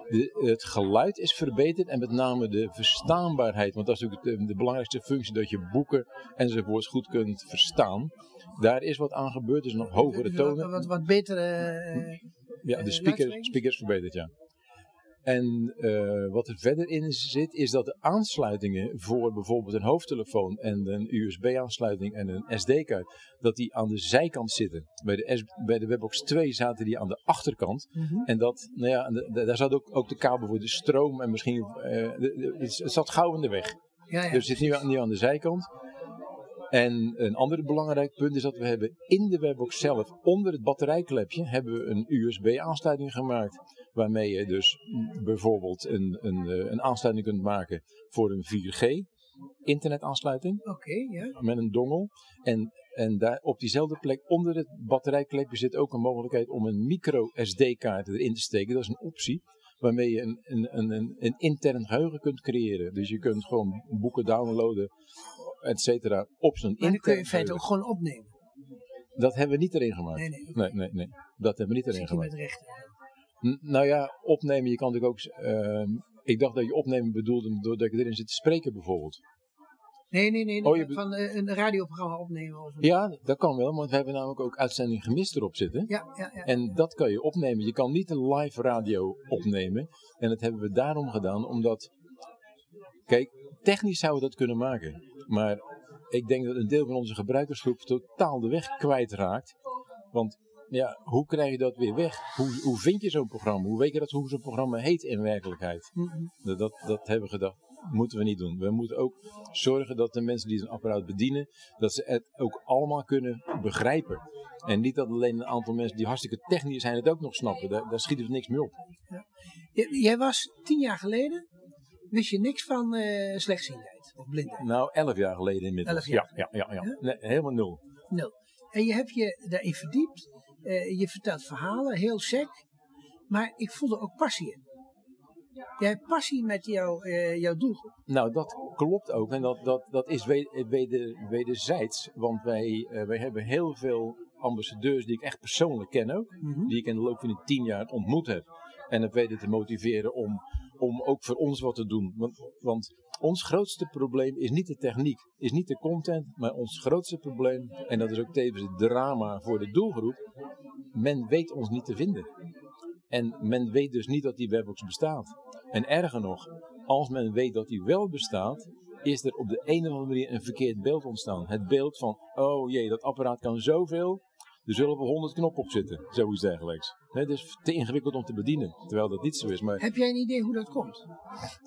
De, het geluid is verbeterd en met name de verstaanbaarheid. Want dat is natuurlijk de, de belangrijkste functie, dat je boeken enzovoorts goed kunt verstaan. Daar is wat aan gebeurd, dus nog hogere tonen. Wat, wat, wat betere... Uh, ja, de speaker, speakers verbeterd, ja. En uh, wat er verder in zit, is dat de aansluitingen voor bijvoorbeeld een hoofdtelefoon en een USB-aansluiting en een SD-kaart, dat die aan de zijkant zitten. Bij de, S bij de Webbox 2 zaten die aan de achterkant. Mm -hmm. En dat, nou ja, de, daar zat ook, ook de kabel voor de stroom en misschien, uh, de, de, het zat gauw in de weg. Ja, ja, dus het zit nu, nu aan de zijkant. En een ander belangrijk punt is dat we hebben in de webbox zelf, onder het batterijklepje, hebben we een USB-aansluiting gemaakt. Waarmee je dus bijvoorbeeld een, een, eh, een aansluiting kunt maken voor een 4G internetaansluiting Oké, ja. met een dongel. En, en daar op diezelfde plek onder het batterijklepje zit ook een mogelijkheid om een micro SD-kaart erin te steken. Dat is een optie waarmee je een, een, een, een, een intern geheugen kunt creëren. Dus je kunt gewoon boeken downloaden, et cetera, op zo'n Maar dan kun je in intern feite ook gewoon opnemen. Dat hebben we niet erin gemaakt. Nee, nee. nee, nee, nee. Dat hebben we niet erin gemaakt. met rechten. N- nou ja, opnemen, je kan natuurlijk ook... ehm, ik dacht dat je opnemen bedoelde doordat je erin zit te spreken bijvoorbeeld. Nee, nee, nee. Oh, je van eh, een radioprogramma opnemen. Of een- Ja, dat kan wel, want we hebben namelijk ook uitzending gemist erop zitten. ja, ja. ja. En dat kan je opnemen. Je kan niet een live radio opnemen. En dat hebben we daarom gedaan, omdat. Kijk, technisch zouden we dat kunnen maken. Maar ik denk dat een deel van onze gebruikersgroep totaal de weg kwijtraakt. Want ja, hoe krijg je dat weer weg? Hoe, hoe vind je zo'n programma? Hoe weet je dat, hoe zo'n programma heet in werkelijkheid? Mhm. Dat, dat, dat hebben we gedacht. Moeten we niet doen. We moeten ook zorgen dat de mensen die zo'n apparaat bedienen, dat ze het ook allemaal kunnen begrijpen. En niet dat alleen een aantal mensen die hartstikke technisch zijn het ook nog snappen. Daar, daar schiet er niks mee op. J- Jij was tien jaar geleden, wist je niks van eh slechtziendheid of blindheid. Nou, elf jaar geleden inmiddels. Elf jaar. Ja, ja, ja, ja. Ja? Nee, helemaal nul. Nul. En je hebt je daarin verdiept. Eh, je vertelt verhalen, heel sec. Maar ik voelde ook passie in. Jij hebt passie met jouw, eh, jouw doelgroep. Nou, dat klopt ook. En dat, dat, dat is weder, weder, wederzijds. Want wij, eh, wij hebben heel veel ambassadeurs die ik echt persoonlijk ken ook. Mhm. Die ik in de loop van die tien jaar ontmoet heb. En heb weten te motiveren om, om ook voor ons wat te doen. Want, want ons grootste probleem is niet de techniek, is niet de content. Maar ons grootste probleem, en dat is ook tevens het drama voor de doelgroep. Men weet ons niet te vinden. En men weet dus niet dat die webbox bestaat. En erger nog, als men weet dat die wel bestaat, is er op de een of andere manier een verkeerd beeld ontstaan. Het beeld van, oh jee, dat apparaat kan zoveel, er zullen wel honderd knoppen op zitten. Zoiets dergelijks. Het is te ingewikkeld om te bedienen, terwijl dat niet zo is. Maar Heb jij een idee hoe dat komt?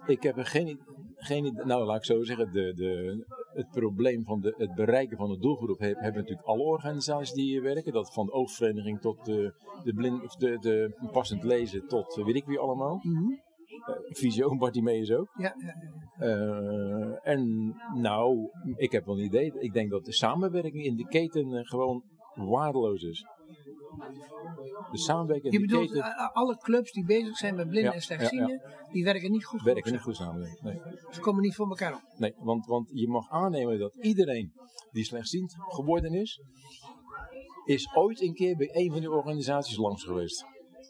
ik heb er geen, geen idee. Nou, laat ik zo zeggen. De, de, het probleem van de, het bereiken van de doelgroep he- hebben natuurlijk alle organisaties die hier werken. Dat van de oogvereniging tot de, de, blind, of de, de passend lezen tot eh, weet ik wie allemaal. Mhm. Uh, Visio, Bartimeus ook. Ja, ja, ja. Eh, en nou, ik heb wel een idee. Ik denk dat de samenwerking in de keten eh, gewoon waardeloos is. De samenwerking Je bedoelt, keten eh, alle clubs die bezig zijn met blinden Ja, en slechtzienden, die werken niet goed werken niet elkaar. goed samen. Nee. Ze komen niet voor elkaar op. Nee, want, want je mag aannemen dat iedereen die slechtziend geworden is, is ooit een keer bij een van die organisaties langs geweest.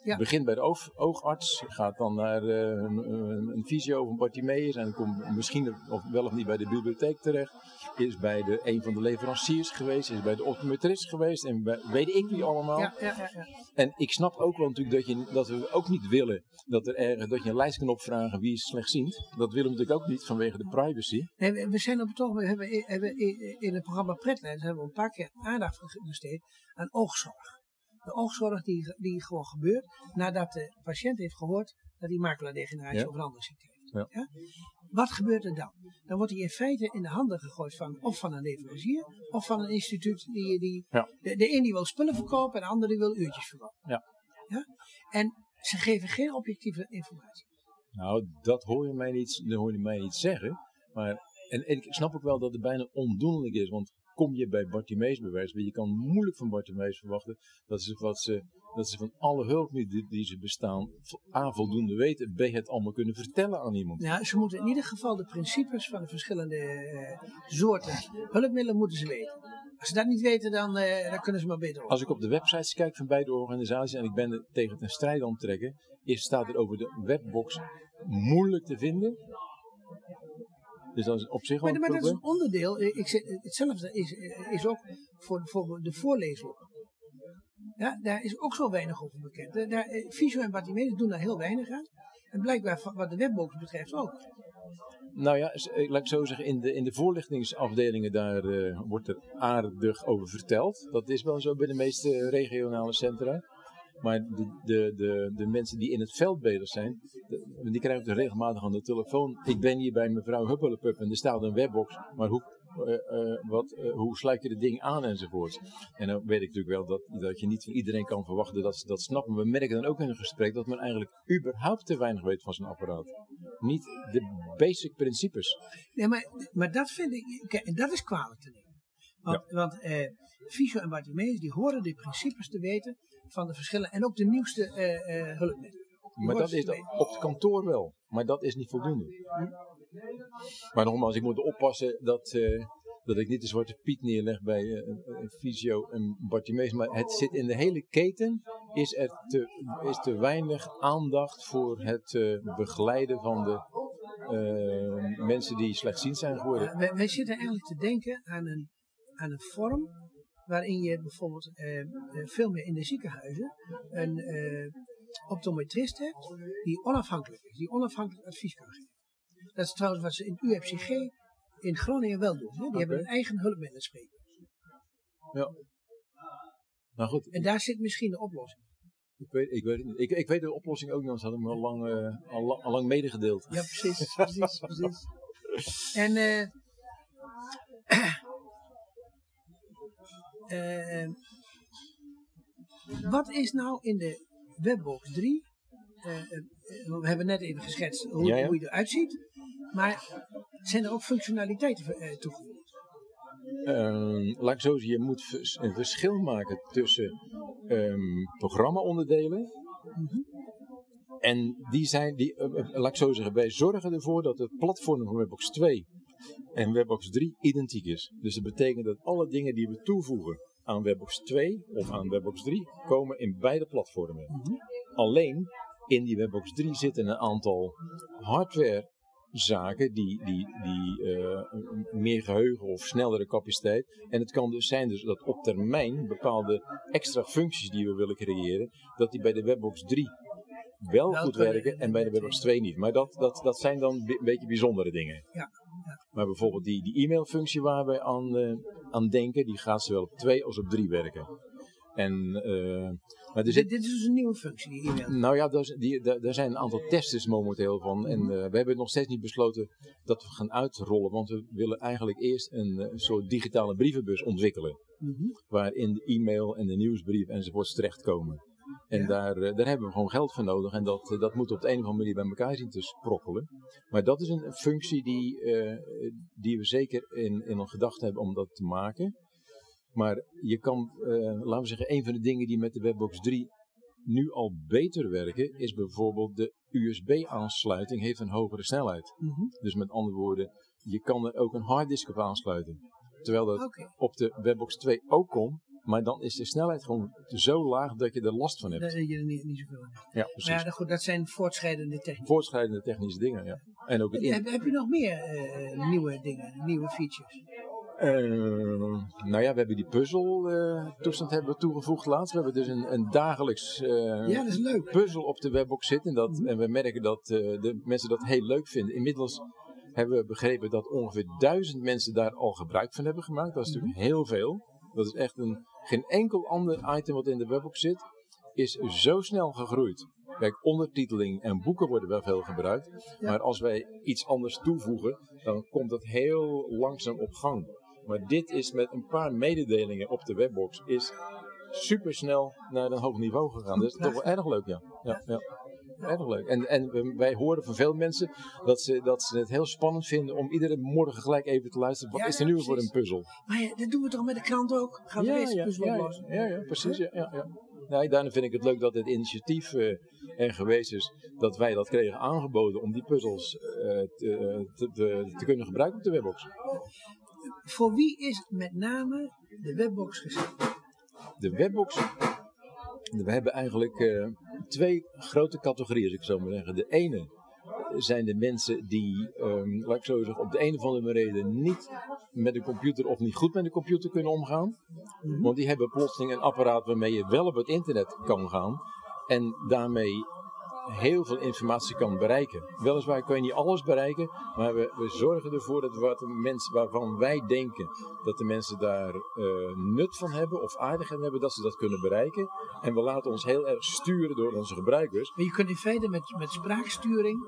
Ja. Begint bij de oog, oogarts, gaat dan naar eh, een, een, een fysio of een Bartimeus en komt misschien of wel of niet bij de bibliotheek terecht. Is bij de, een van de leveranciers geweest, is bij de optometrist geweest en bij, weet ik wie allemaal. Ja, ja, ja, ja. En ik snap ook wel natuurlijk dat, je, dat we ook niet willen dat, er ergens, dat je een lijst kan opvragen wie is slechtziend. Dat willen we natuurlijk ook niet vanwege de privacy. Nee, we- we zijn op het ogenblik, hebben, in het programma Pretleiders hebben we een paar keer aandacht besteed aan oogzorg. De oogzorg die, die gewoon gebeurt nadat de patiënt heeft gehoord dat hij maculadegeneratie Ja. of een andere ziekte heeft. Ja. Ja? Wat gebeurt er dan? Dan wordt hij in feite in de handen gegooid van of van een leverancier of van een instituut die, die de, de een die wil spullen verkopen en de ander die wil uurtjes verkopen. Ja. Ja? En ze geven geen objectieve informatie. Nou, dat hoor je mij niet, dat hoor je mij niet zeggen. Maar, en, en ik snap ook wel dat het bijna ondoenlijk is. Want kom je bij Bartimeus bewijs, je kan moeilijk van Bartimeus verwachten dat ze, wat ze, dat ze van alle hulpmiddelen die ze bestaan, A, voldoende weten, B, het allemaal kunnen vertellen aan iemand. Ja, ze moeten in ieder geval de principes van de verschillende eh, soorten hulpmiddelen moeten ze weten. Als ze dat niet weten, dan, eh, dan kunnen ze maar beter op. Als ik op de websites kijk van beide organisaties en ik ben er tegen ten strijde aan het trekken, is, staat er over de webbox moeilijk te vinden. Dus dat is op zich wel Maar, dat is een onderdeel. eh, Ik zeg, hetzelfde is, eh, is ook voor, voor de voorleesboek. Ja, daar is ook zo weinig over bekend. Eh, Daar, eh, Visio en Bartimeus doen daar heel weinig aan. En blijkbaar wat de webbox betreft ook. Nou ja, eh, laat ik zo zeggen, in de, in de voorlichtingsafdelingen daar eh, wordt er aardig over verteld. Dat is wel zo bij de meeste regionale centra. Maar de, de, de, de mensen die in het veld bezig zijn, die krijgen het regelmatig aan de telefoon. Ik ben hier bij mevrouw Huppelepup en er staat een webbox. Maar hoe eh, eh, wat, eh, hoe sluit je de ding aan enzovoort. En dan weet ik natuurlijk wel dat, dat je niet van iedereen kan verwachten dat ze dat snappen. We merken dan ook in een gesprek dat men eigenlijk überhaupt te weinig weet van zijn apparaat. Niet de basic principes. Nee, maar, maar dat vind ik, en dat is kwalijk te. Want, want eh, en Bartimeus die horen de principes te weten van de verschillen en ook de nieuwste eh, eh, hulpmiddelen. Maar dat is op het kantoor wel. Maar dat is niet voldoende. Maar nogmaals, ik moet oppassen dat, eh, dat ik niet de zwarte piet neerleg bij een fysio en Bartimeus. Maar het zit in de hele keten. Is er te, is te weinig aandacht voor het begeleiden van de mensen die slechtziend zijn geworden. Ja, wij, wij zitten eigenlijk te denken aan een, aan een vorm waarin je bijvoorbeeld eh, eh, veel meer in de ziekenhuizen een eh, optometrist hebt die onafhankelijk is, die onafhankelijk advies kan geven. Dat is trouwens wat ze in UFCG in Groningen wel doen. Hè? Die hebben een eigen hulpmiddelen spreken. Ja. Nou goed, En daar zit misschien de oplossing. ik weet, ik weet, het niet. ik, ik weet de oplossing ook niet, anders had ik me al lang, al, lang- al lang medegedeeld. Ja, precies, precies, precies. En eh, eh, wat is nou in de Webbox 3? eh, eh, we hebben net even geschetst hoe, Ja, ja. hoe je eruit ziet. Maar zijn er ook functionaliteiten eh, toegevoegd? Ehm, laat ik zo zeggen, je moet een verschil maken tussen ehm programma-onderdelen. En die zijn, die, laat ik zo zeggen, wij zorgen ervoor dat het platform van Webbox 2 en Webbox 3 identiek is. Dus dat betekent dat alle dingen die we toevoegen aan Webbox 2 of aan Webbox 3 komen in beide platformen. Alleen in die Webbox 3 zitten een aantal hardware zaken die, die, die eh, meer geheugen of snellere capaciteit. En het kan dus zijn dus dat op termijn bepaalde extra functies die we willen creëren, dat die bij de Webbox 3 wel goed werken en bij de Webbox 2 niet. Maar dat, dat, dat zijn dan een beetje bijzondere dingen. Ja, Maar bijvoorbeeld die, die e-mailfunctie waar we aan, eh, aan denken, die gaat zowel op 2 als op 3 werken. En, eh, maar Dit, is dus een nieuwe functie, die e-mail. nou ja, daar, die, daar, daar zijn een aantal testers momenteel van. En eh, we hebben nog steeds niet besloten dat we gaan uitrollen. Want we willen eigenlijk eerst een, een soort digitale brievenbus ontwikkelen. Mhm. Waarin de e-mail en de nieuwsbrief enzovoorts terechtkomen. En Ja. daar, eh, daar hebben we gewoon geld voor nodig. En dat, eh, dat moet op de een of andere manier bij elkaar zien te sprokkelen. Maar dat is een, functie die, eh, die we zeker in, in gedachten hebben om dat te maken. Maar je kan, laten we zeggen, een van de dingen die met de Webbox 3 nu al beter werken, is bijvoorbeeld de USB-aansluiting heeft een hogere snelheid. Mhm. Dus met andere woorden, je kan er ook een harddisk op aansluiten. Terwijl dat op de Webbox 2 ook kon, maar dan is de snelheid gewoon zo laag dat je er last van hebt. heb je er niet, niet zoveel aan. Ja, Maar precies. ja, goed, dat zijn voortschrijdende technieken. Voortschrijdende technische dingen, ja. En ook het in- Heb, heb je nog meer eh, nieuwe dingen, nieuwe features? Eh, nou ja, we hebben die puzzeltoestand hebben we toegevoegd laatst. We hebben dus een, een dagelijks eh, Ja, dat is leuk. puzzel op de webbox zitten. En, dat, en we merken dat eh, de mensen dat heel leuk vinden. Inmiddels hebben we begrepen dat ongeveer duizend mensen daar al gebruik van hebben gemaakt. Dat is natuurlijk heel veel. Dat is echt een, geen enkel ander item wat in de webbox zit, is zo snel gegroeid. Kijk, ondertiteling en boeken worden wel veel gebruikt. Maar als wij iets anders toevoegen, dan komt dat heel langzaam op gang. Maar dit is met een paar mededelingen op de webbox is supersnel naar een hoog niveau gegaan. Dat is toch wel erg leuk, ja. ja, ja. Erg leuk. En, en wij horen van veel mensen dat ze, dat ze het heel spannend vinden om iedere morgen gelijk even te luisteren. Wat Ja, is er nu voor een puzzel? Maar ja, dat doen we toch met de krant ook? Gaan we deze puzzel ja, oplossen? ja, ja, precies. Ja, ja, ja. Nee, daarom vind ik het leuk dat het initiatief eh, er geweest is dat wij dat kregen aangeboden om die puzzels eh, te, te, te, te kunnen gebruiken op de webbox. Voor wie is met name de webbox geschikt? De webbox, we hebben eigenlijk eh, twee grote categorieën, als ik zo maar zeggen. De ene zijn de mensen die, ehm, laat ik zo zeggen, op de een of andere reden niet met een computer of niet goed met een computer kunnen omgaan. Want die hebben plotseling een apparaat waarmee je wel op het internet kan gaan. En daarmee heel veel informatie kan bereiken. Weliswaar kan je niet alles bereiken, maar we, we zorgen ervoor dat wat de mensen waarvan wij denken dat de mensen daar eh, nut van hebben of aardig aan hebben, dat ze dat kunnen bereiken. En we laten ons heel erg sturen door onze gebruikers. Maar je kunt in feite met, met spraaksturing,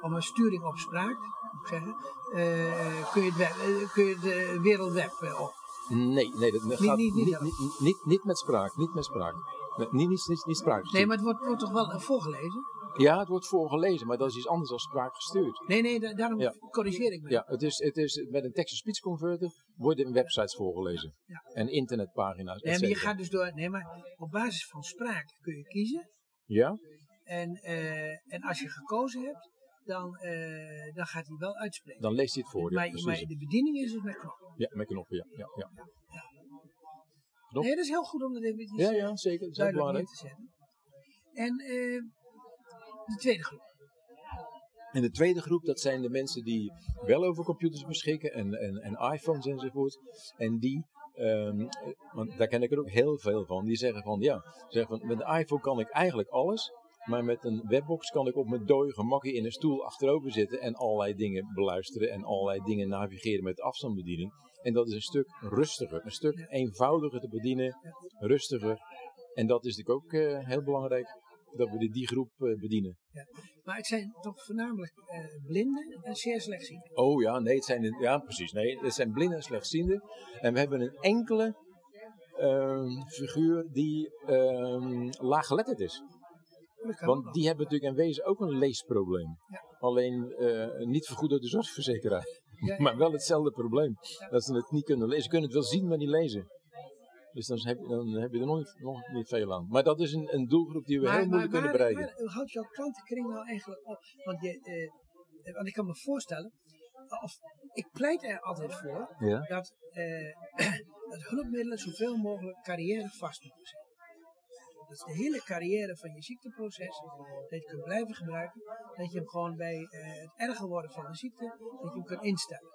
of een sturing op spraak, zeggen, eh, kun, je het web, eh, kun je de wereldweb op. Nee, nee, dat gaat niet- niet, niet, niet met spraak. Niet met spraak. Nee, Niet, niet, niet. Nee, maar het wordt, wordt toch wel eh, voorgelezen? Ja, het wordt voorgelezen, maar dat is iets anders dan spraak gestuurd. Nee, nee, da- daarom Ja. corrigeer ik me. Ja, het is, het is met een text-to-speech converter worden websites voorgelezen. Ja. En internetpagina's, Nee, maar je gaat dus door. Nee, maar op basis van spraak kun je kiezen. Ja? En, eh, en als je gekozen hebt, dan, eh, dan gaat hij wel uitspreken. Dan leest hij het voor. Ja, maar, maar de bediening is dus met knop. Ja, met knoppen, ja. ja, ja. Nee, dat is heel goed om dat eventjes Ja, eh, ja, zeker. Dat duidelijk neer te zetten. En eh, de tweede groep. En de tweede groep, dat zijn de mensen die wel over computers beschikken en, en, en iPhones enzovoort. En die, ehm, want daar ken ik er ook heel veel van, die zeggen van ja, zeggen van, met een iPhone kan ik eigenlijk alles. Maar met een webbox kan ik op mijn dode gemakkie in een stoel achterover zitten en allerlei dingen beluisteren en allerlei dingen navigeren met afstandsbediening. En dat is een stuk rustiger, een stuk eenvoudiger te bedienen, rustiger. En dat is natuurlijk ook eh, heel belangrijk, dat we die, groep eh, bedienen. Maar het zijn toch voornamelijk eh, blinden en zeer slechtzienden. Oh ja, nee, het zijn, ja precies. Nee, het zijn blinden en slechtzienden. En we hebben een enkele ehm, figuur die ehm, laaggeletterd is. Want die hebben natuurlijk in wezen ook een leesprobleem. Ja. Alleen eh, niet vergoed door de zorgverzekeraar. Ja. Maar wel hetzelfde probleem. Dat ze het niet kunnen lezen. Ze kunnen het wel zien, maar niet lezen. Dus dan heb, je- dan heb je er nog niet, nog niet veel aan. Maar dat is een, een doelgroep die we heel moeilijk kunnen bereiken. waar houdt jouw klantenkring nou eigenlijk op? Want, je, eh, want ik kan me voorstellen, of ik pleit er altijd voor Ja? dat, eh, dat hulpmiddelen zoveel mogelijk carrièrevast moeten zijn. Dat is de hele carrière van je ziekteproces, dat je het kunt blijven gebruiken, dat je hem gewoon bij eh, het erger worden van de ziekte, dat je hem kunt instellen.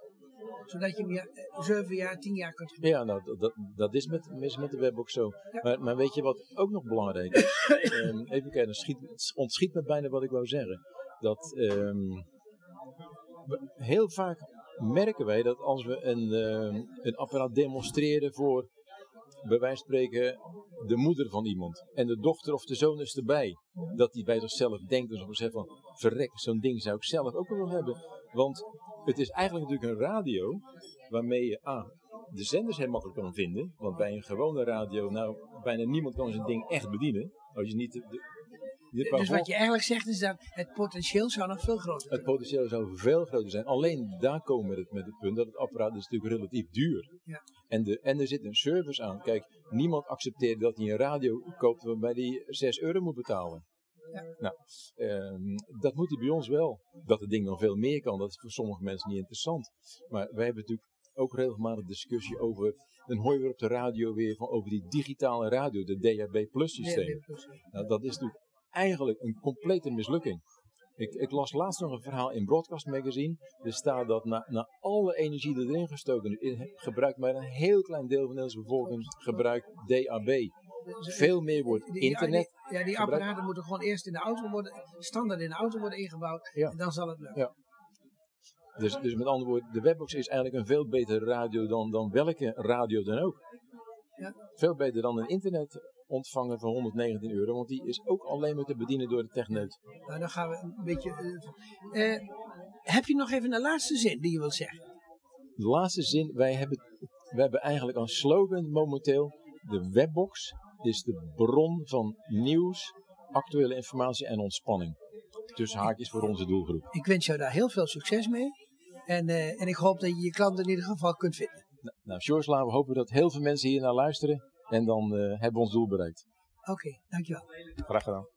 Zodat je hem ja, eh, zeven jaar, tien jaar kunt gebruiken. Ja, nou, dat- dat, is met, is met de webbox zo. Ja. Maar, maar weet je wat ook nog belangrijk is? Ehm, even kijken, schiet, ontschiet me bijna wat ik wou zeggen. Dat ehm, heel vaak merken wij dat als we een, ehm, een apparaat demonstreren voor, bij wijze van spreken, de moeder van iemand. En de dochter of de zoon is erbij. Dat die bij zichzelf denkt, op zegt van, verrek, zo'n ding zou ik zelf ook wel hebben. Want het is eigenlijk natuurlijk een radio waarmee je A, de zenders heel makkelijk kan vinden. Want bij een gewone radio, nou, bijna niemand kan zo'n ding echt bedienen. Als je niet de- Dus wat je eigenlijk zegt is dat het potentieel zou nog veel groter het zijn. potentieel zou veel groter zijn. Alleen daar komen we met het, met het punt dat het apparaat is natuurlijk relatief duur. Ja. En, de, en er zit een service aan. Kijk, niemand accepteert dat hij een radio koopt waarbij hij 6 euro moet betalen. Ja. Nou, ehm, dat moet hij bij ons wel. Dat het ding nog veel meer kan, dat is voor sommige mensen niet interessant. Maar wij hebben natuurlijk ook regelmatig discussie over. Dan hoor je weer op de radio weer van over die digitale radio, de DHB Plus systeem. Nou, dat is natuurlijk eigenlijk een complete mislukking. Ik, ik las laatst nog een verhaal in Broadcast Magazine. Er staat dat na, na alle energie die erin gestoken is, gebruikt maar een heel klein deel van de Nederlandse bevolking gebruikt DAB. Veel meer wordt internet. die- ja, die gebruikt. apparaten moeten gewoon eerst in de auto worden, standaard in de auto worden ingebouwd. Ja. En dan zal het lukken. Ja. Dus, dus met andere woorden, de webbox is eigenlijk een veel betere radio dan, dan welke radio dan ook. Ja. Veel beter dan een internetontvanger van 119 euro, want die is ook alleen maar te bedienen door de techneut. Nou, dan gaan we een beetje. eh, eh, heb je nog even een laatste zin die je wilt zeggen? De laatste zin, wij hebben, wij hebben eigenlijk een slogan momenteel. De webbox is de bron van nieuws, actuele informatie en ontspanning. Tussen haakjes voor onze doelgroep. Ik wens jou daar heel veel succes mee. En, eh, en ik hoop dat je je klanten in ieder geval kunt vinden. Nou, Sjors, we hopen dat heel veel mensen hier naar luisteren. En dan eh, hebben we ons doel bereikt. Oké, dankjewel. Graag gedaan.